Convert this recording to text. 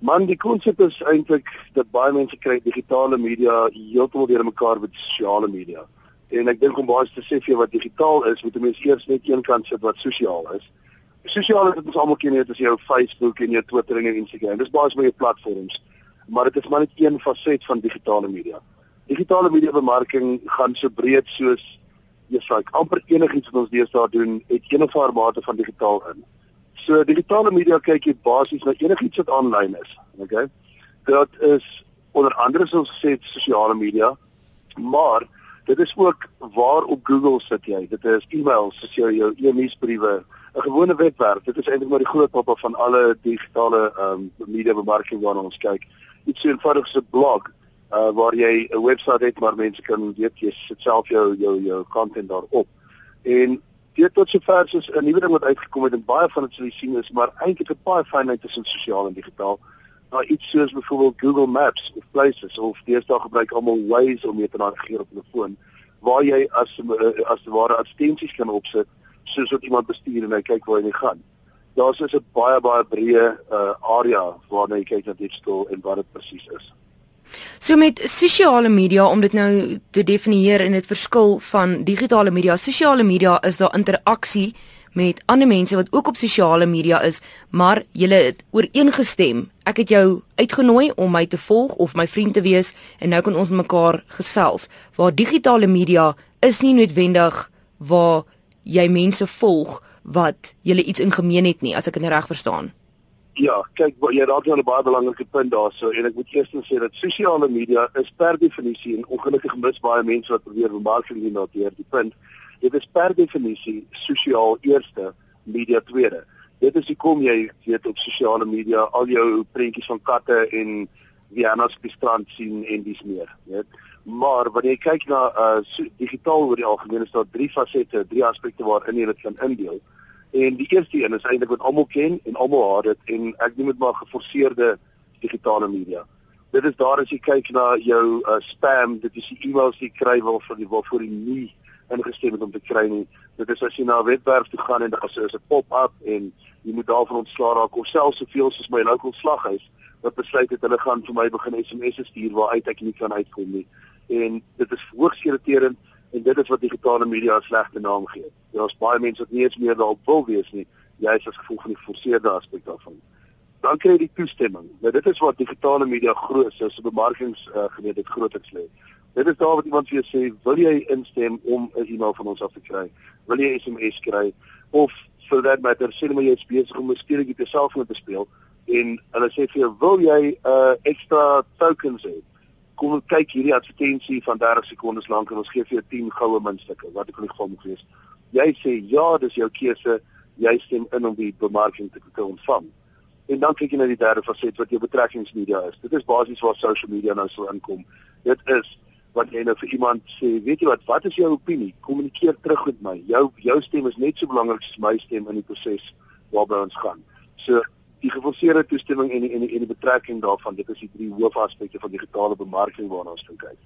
Man, die konsep is eintlik dat baie mense kry digitale media heeltemal deur mekaar met sosiale media. En ek dink om baie te sê vir wat digitaal is, moet 'n mens eers net een kant sit wat sosiaal is. Sosiaal is dit ons almal ken dit as jou Facebook en jou Twitter en jou Instagram. Dis basies maar jou platforms. Maar dit is maar net een faset van digitale media. Digitale media bemarking gaan so breed soos jy sê amper enigiets wat ons deesdae doen, het een of ander mate van digitaal in. So digitale media kyk jy basies na enigiets wat aanlyn is. Okay? Dit is onder andere soos gesê sosiale media, maar dit is ook waar op Google sit jy. Dit is e-mails, soos jou jou e-nuusbriewe, 'n gewone webwerf. Dit is eintlik maar die groot pappa van alle digitale ehm um, media bemarking waarna ons kyk. Iets so eenvoudig so 'n blog uh waar jy 'n webwerf het waar mense kan weet jy sit self jou jou jou content daarop. En dit tot sover soos 'n nuwe ding wat uitgekom het en baie van dit sou jy sien is maar eintlik 'n baie fynheid tussen sosiaal en digitaal. Nou iets soos byvoorbeeld Google Maps of Places of deesdae gebruik almal Waze om mee te navigeer op 'n foon waar jy as as ware advertensies kan opsit soos wat iemand bestuur en hy kyk waar hy gaan. Daar's is 'n baie baie breë uh, area waarna jy kyk na skool en wat dit presies is. So met sosiale media om dit nou te definieer en dit verskil van digitale media. Sosiale media is daar interaksie met ander mense wat ook op sosiale media is, maar jy het ooreengestem. Ek het jou uitgenooi om my te volg of my vriend te wees en nou kan ons mekaar gesels. Waar digitale media is nie noodwendig waar jy mense volg wat julle iets in gemeen het nie, as ek dit reg verstaan. Ja, kyk, jy raak nou 'n baie belangrike punt daarso en ek moet eers sê dat sosiale media is per definisie en ongelukkig mis baie mense wat probeer bemarking doen daardeur die punt. Dit is per definisie sosiaal eerste, media tweede. Dit is hoekom jy weet op sosiale media al jou prentjies van katte en Vienna's op die strand sien en dis meer, weet. Maar wanneer jy kyk na uh so, digitaal oor die algemeen is daar drie fasette, drie aspekte waarin jy dit kan indeel. En die eerste een is eintlik wat almal ken en almal haat dit en ek noem dit maar geforseerde digitale media. Dit is daar as jy kyk na jou uh, spam, dit is die e-mails wat jy kry waarvoor jy waarvoor jy nie ingestem het om te kry nie. Dit is as jy na 'n webwerf toe gaan en daar is 'n pop-up en jy moet daarvan ontslaa raak of selfs soveel soos my local slaghuis wat besluit het hulle gaan vir my begin SMS'e stuur waaruit ek nie kan uitkom nie. En dit is hoogs irriterend en dit is wat digitale media 'n slegte naam gee. Daar's baie mense wat nie eens meer daarop wil wees nie, juist as gevolg van die geforseerde aspek daarvan. Dan kry jy die toestemming. Nou dit is wat digitale media groot is, so bemarkings uh, gemeet het grootliks lê. Dit is daar wat iemand vir jou sê, "Wil jy instem om 'n e-mail van ons af te kry? Wil jy SMS kry of dat matter sê maar jy is besig om 'n speletjie te selfoon te speel en hulle sê vir jou, "Wil jy 'n uh, ekstra tokens hê?" kom kyk hierdie advertensie van 30 sekondes lank en ons gee vir jou 10 goue muntstukke wat ek in geval moet wees. Jy sê ja, dis jou keuse. Jy stem in om die bemarking te, te ontvang. En dan kyk jy na die derde faset wat jou betrekkingsmedia is. Dit is basies waar social media nou so inkom. Dit is wat jy nou vir iemand sê, weet jy wat, wat is jou opinie? Kommunikeer terug met my. Jou jou stem is net so belangrik as my stem in die proses waarby ons gaan. So die geforseerde toestemming en die, en die en die betrekking daarvan dit is die drie hoofaspekte van digitale bemarking waarna ons kyk.